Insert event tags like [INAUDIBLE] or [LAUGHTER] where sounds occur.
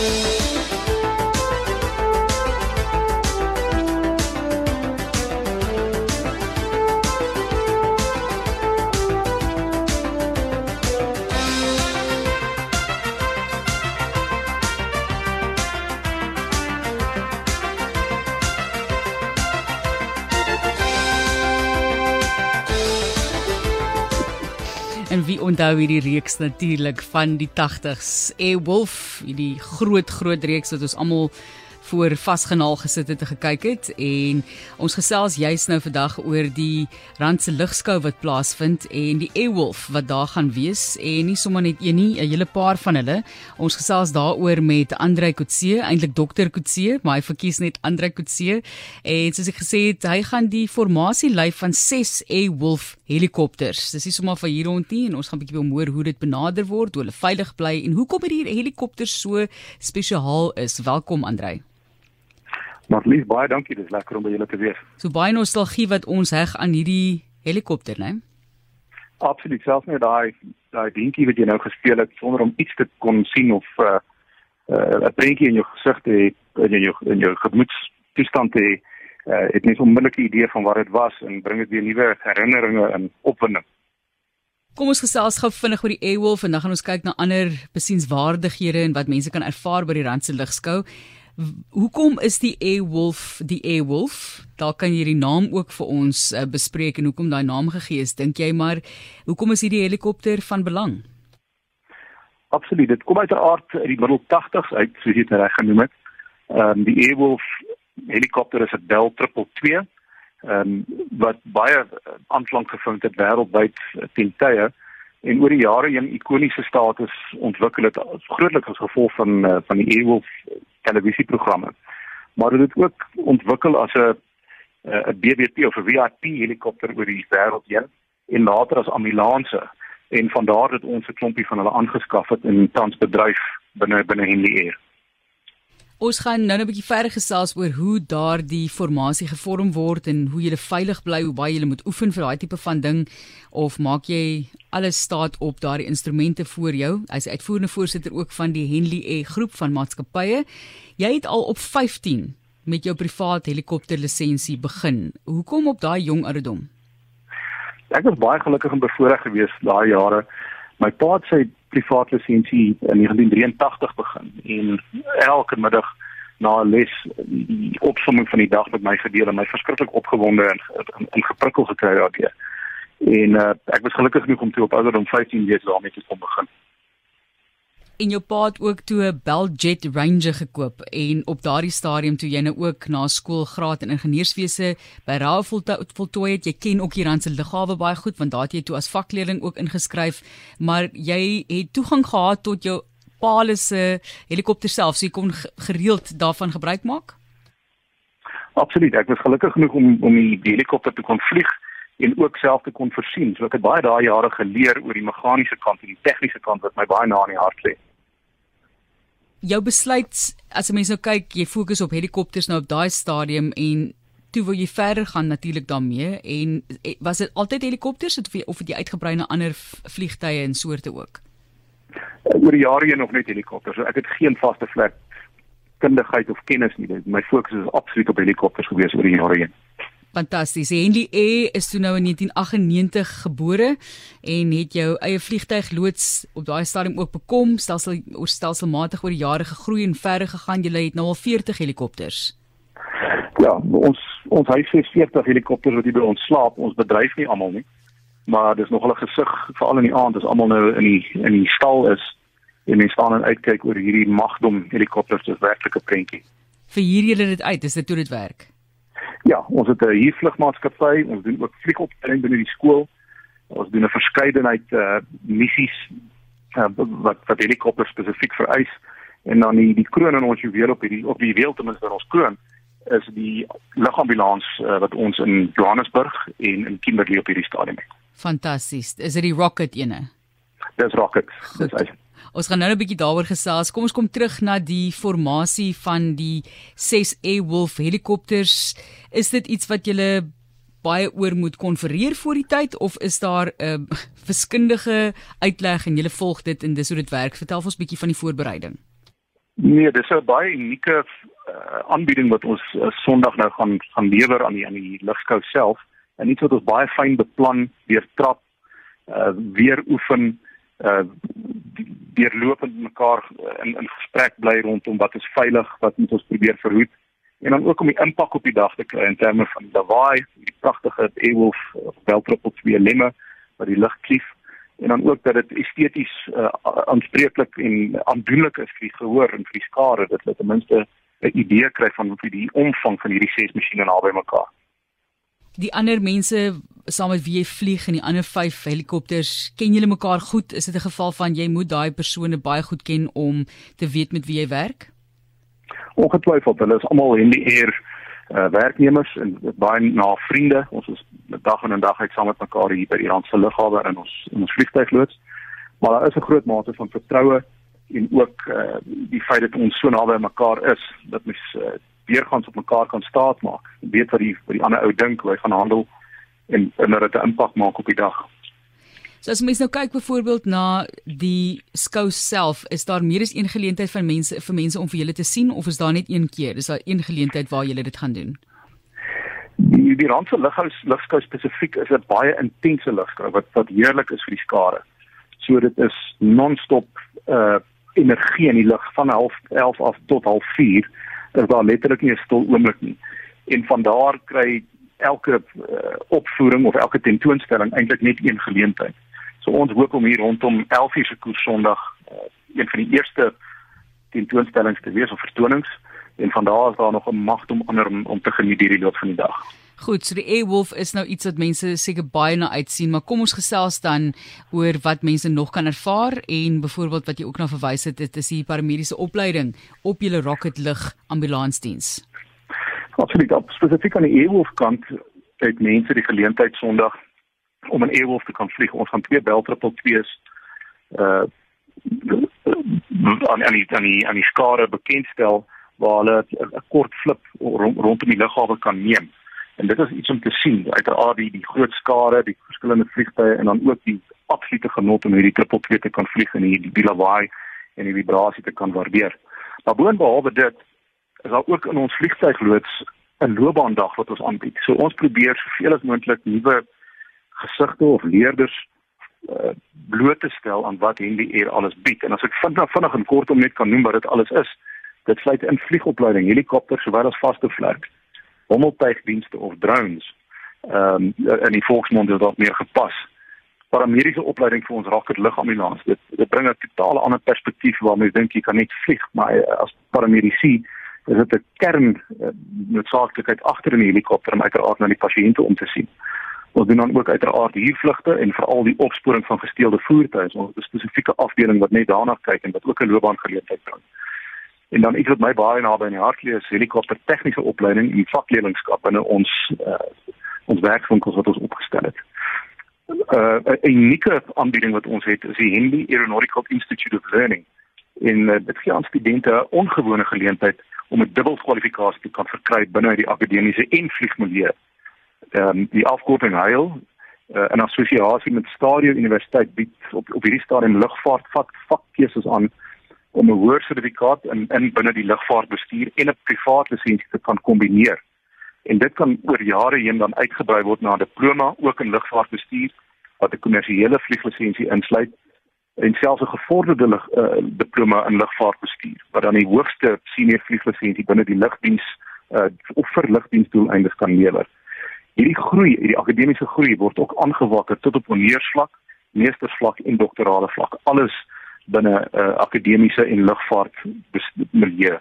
En onthou hierdie reeks natuurlik van die 80s, Airwolf, hierdie groot groot reeks wat ons almal voor vasgenaal gesit het en gekyk het en ons gesels juis nou vandag oor die Randse ligskou wat plaasvind en die Airwolf wat daar gaan wees en nie sommer net een nie, 'n hele paar van hulle. Ons gesels daaroor met Andre Kutse, eintlik dokter Kutse, maar hy verkies net Andre Kutse en soos ek gesê het, hy gaan die formasie lei van 6 Airwolf helikopters. Dis nie sommer vir hier rond nie en ons gaan 'n bietjie hoor hoe dit benader word, hoe hulle veilig bly en hoekom hierdie helikopters so spesiaal is. Welkom Andre. Maar lief baie dankie, dis lekker om by julle te wees. So baie nostalgie wat ons heg aan hierdie helikopter, né? Absoluut, selfs net daai daai dingetjie wat jy nou gespeel het sonder om iets te kon sien of 'n uh, uh, 'n prentjie in jou gesig te hê, in jou in jou gemoedstoestand te hê, uh, het net 'n onmiddellike idee van wat dit was en bring dit weer nuwe herinneringe en opwinding. Kom ons gesels gou vinnig oor die Airwolf en dan gaan ons kyk na ander besienswaardighede en wat mense kan ervaar by die Randse Ligskou. Hoekom is die Airwolf die Airwolf? Daar kan jy die naam ook vir ons uh, bespreek en hoekom daai naam gegee is. Dink jy maar hoekom is hierdie helikopter van belang? Absoluut. Dit kom uit 'n aard uit die middel 80s uit, soos jy dit reg genoem het. Ehm um, die Airwolf helikopter is 'n Bell 222. Ehm um, wat baie aanklank gevind het wêreldwyd ten tye en oor die jare 'n ikoniese status ontwikkel het grootliks as gevolg van van die Airwolf televisieprogramme. Maar dit het ook ontwikkel as 'n 'n BBP of 'n VIP helikopter oor die wêreld heen en later as ambulanse en van daar het ons 'n klompie van hulle aangeskaf het in tans bedryf binne binne Henley Air. Ons gaan nou 'n bietjie verder gesels oor hoe daardie formasie gevorm word en hoe jy veilig bly, hoe baie jy moet oefen vir daai tipe van ding of maak jy alles staat op daardie instrumente voor jou? Hy's uitvoerende voorsitter ook van die Henley E groep van maatskappye. Jy het al op 15 met jou privaat helikopter lisensie begin. Hoekom op daai jong ouderdom? Ek was baie gelukkig en bevoorreg geweest daai jare. My pa het sy privaat lisensie in 1983 begin en elke middag na 'n les die opsomming van die dag met my gedeel en my verskriklik opgewonde en, en, en geprikkel gekry daardeur. En uh, ek was gelukkig genoeg om toe op ouderdom 15 jaar daarmee te kon begin en jou pa het ook toe 'n Bell Jet Ranger gekoop en op daardie stadium toe jy nou ook na skool graad in ingenieurswese by Raal voltooi het jy ken ook die Randse lughawe baie goed want daar het jy toe as vakleerling ook ingeskryf maar jy het toegang gehad tot jou pa se helikopter self so jy kon gereeld daarvan gebruik maak Absoluut ek was gelukkig genoeg om om die helikopter te kon vlieg en ook self te kon voorsien. So ek het baie daai jare geleer oor die meganiese kant en die tegniese kant wat my baie na in die hart lê jou besluit as 'n mens nou kyk, jy fokus op helikopters nou op daai stadium en toe wil jy verder gaan natuurlik daarmee en eh, was dit altyd helikopters of of het jy uitgebrei na ander vliegtye en soorte ook? Oor die jare heen nog net helikopters. Ek het geen vaste vlek kundigheid of kennis nie. My fokus is absoluut op helikopters gewees oor die jare heen. Fantasties. Henry E is toe nou in 1998 gebore en het jou eie vliegtyg loods op daai stadium ook bekom. Stelsel stelselmatig oor die jare gegroei en verder gegaan. Jy het nou al 40 helikopters. Ja, ons ons huis het 40 helikopters wat hier by ons slaap. Ons bedryf nie almal nie. Maar dis nog 'n gesig veral in die aand as almal nou in die in die stal is en mense staan en uitkyk oor hierdie magdom helikopters. Dis werklik 'n prentjie. Vir hier julle dit uit, is dit hoe dit werk? Ja, ons het 'n huurvlugmaatskappy, ons doen ook vliegopleiding binne die skool. Ons doen 'n verskeidenheid uh missies uh, wat wat helikopters spesifiek vereis en dan die die kroon in ons juweel op hierdie op die juweel ten minste ons kroon is die lugambulans uh, wat ons in Johannesburg en in Kimberley op hierdie stadium het. Fantasties. Is dit die rocket ene? Dis rocket. Dis hy. Ons gaan nou 'n bietjie daaroor gesels. Kom ons kom terug na die formasie van die 6 Airwolf helikopters. Is dit iets wat julle baie oor moet konfereer voor die tyd of is daar [LAUGHS] 'n uh, verskundige uitleg en julle volg dit en dis hoe dit werk? Vertel ons bietjie van die voorbereiding. Nee, dis 'n baie unieke uh, aanbieding wat ons uh, Sondag nou gaan gaan lewer aan die aan die lugskou self. En iets wat ons baie fyn beplan deur trap uh weer oefen uh deurlopend mekaar in in gesprek bly rondom wat is veilig, wat moet ons probeer verhoed en dan ook om die impak op die dag te kry in terme van Dawai, die pragtige Airwolf Beltriple 2 lemme wat die lug klief en dan ook dat dit esteties uh, aanspreeklik en aandoenlik is vir die gehoor en vir die skare dat hulle ten minste 'n idee kry van hoe die omvang van hierdie ses masjiene naby mekaar. Die ander mense saam met wie jy vlieg en die ander 5 helikopters, ken julle mekaar goed? Is dit 'n geval van jy moet daai persone baie goed ken om te weet met wie jy werk? Ongetwyfeld, hulle is almal in die air uh, werknemers en baie na vriende. Ons is dag in en dag uit saam met mekaar hier by die Randse Lughawe in ons in ons vliegtuigloods. Maar daar is 'n groot mate van vertroue en ook uh, die feit dat ons so naby mekaar is dat mens uh, weergangs op mekaar kan staat maak. Weet wat die wat die ander ou dink, hoe hy gaan handel en en dat dit 'n impak maak op die dag. So as mens nou kyk byvoorbeeld na die skou self, is daar meer as een geleentheid vir mense vir mense om vir julle te sien of is daar net een keer? Is daar een geleentheid waar julle dit gaan doen? Die die Randse lughous lugskou spesifiek is 'n baie intense lugskou wat wat heerlik is vir die skare. So dit is non-stop uh energie in die lug van 11:30 af tot 04:30. Dit is daar letterlik nie 'n stil oomblik nie. En van daar kry elke uh, opvoering of elke tentoonstelling eintlik net een geleentheid. So ons hoop om hier rondom 11:00 se koers Sondag uh, een van die eerste tentoonstellings te wees of vertonings en van daar is daar nog 'n magt om ander om, om te geniet hierdie loop van die dag. Goed, so die Airwolf is nou iets wat mense seker baie na uitsien, maar kom ons gesels dan oor wat mense nog kan ervaar en byvoorbeeld wat jy ook na verwys het, dit is die paramediese opleiding op julle Rocket Lug ambulansdiens. Absoluut, spesifiek aan die Airwolf kant het mense die geleentheid Sondag om 'n Airwolf te kan vlieg. Ons gaan twee Bell 222s uh aan aan die aan die aan die skare bekendstel waar hulle 'n kort flip rond, rondom die lughawe kan neem. En dit is iets om te sien, uiteraard die die groot skare, die verskillende vliegtye en dan ook die absolute genot om hierdie 222 te kan vlieg en die die lawaai en die vibrasie te kan waardeer. Maar boonbehalwe dit is daar ook in ons vliegtuigloods 'n loopbaandag wat ons aanbied. So ons probeer soveel as moontlik nuwe gesigte of leerders uh, bloot te stel aan wat Henry Air alles bied. En as ek vinnig vinnig en kort om net kan noem wat dit alles is, dit sluit in vliegopleiding, helikopters sowel as vaste vlieg, hommeltuigdienste of drones. Ehm um, in die volksmond is dit meer gepas. Paramediese opleiding vir ons rocket lugambulans. Dit dit bring 'n totale ander perspektief waarmee jy dink jy kan net vlieg, maar uh, as paramedici is dit 'n kern uh, noodsaaklikheid agter in die helikopter om uiteraard na die pasiënte om te sien. Ons doen dan ook uiteraard huurvlugte en veral die opsporing van gesteelde voertuie. Ons het 'n spesifieke afdeling wat net daarna kyk en wat ook 'n loopbaangeleentheid bring. En dan iets wat my baie naby aan die hart lê is helikopter tegniese opleiding en vakleerlingskap binne ons uh, ons werkswinkels wat ons opgestel het. Uh, 'n unieke aanbieding wat ons het is die Henley Aeronautical Institute of Learning. En uh, dit gee aan studente 'n ongewone geleentheid om 'n dubbelkwalifikasie te kan verkry binne die akademiese en vliegmilieu. Ehm um, die afkorting HAIL uh, in assosiasie met Stadio Universiteit bied op op hierdie stadium lugvaart vak vakkeuses aan om 'n hoër sertifikaat in in binne die lugvaartbestuur en 'n privaat lisensie te kan kombineer. En dit kan oor jare heen dan uitgebrei word na 'n diploma ook in lugvaartbestuur wat 'n kommersiële vlieglisensie insluit en selfs 'n gevorderde lig, uh, diploma in lugvaartbestuur wat dan die hoogste senior vlieglisensie binne die lugdiens uh, of vir lugdiensdoeleindes kan lewer. Hierdie groei, hierdie akademiese groei word ook aangewakker tot op honeursvlak, meestersvlak en doktorale vlak. Alles binne uh, akademiese en lugvaart milieu.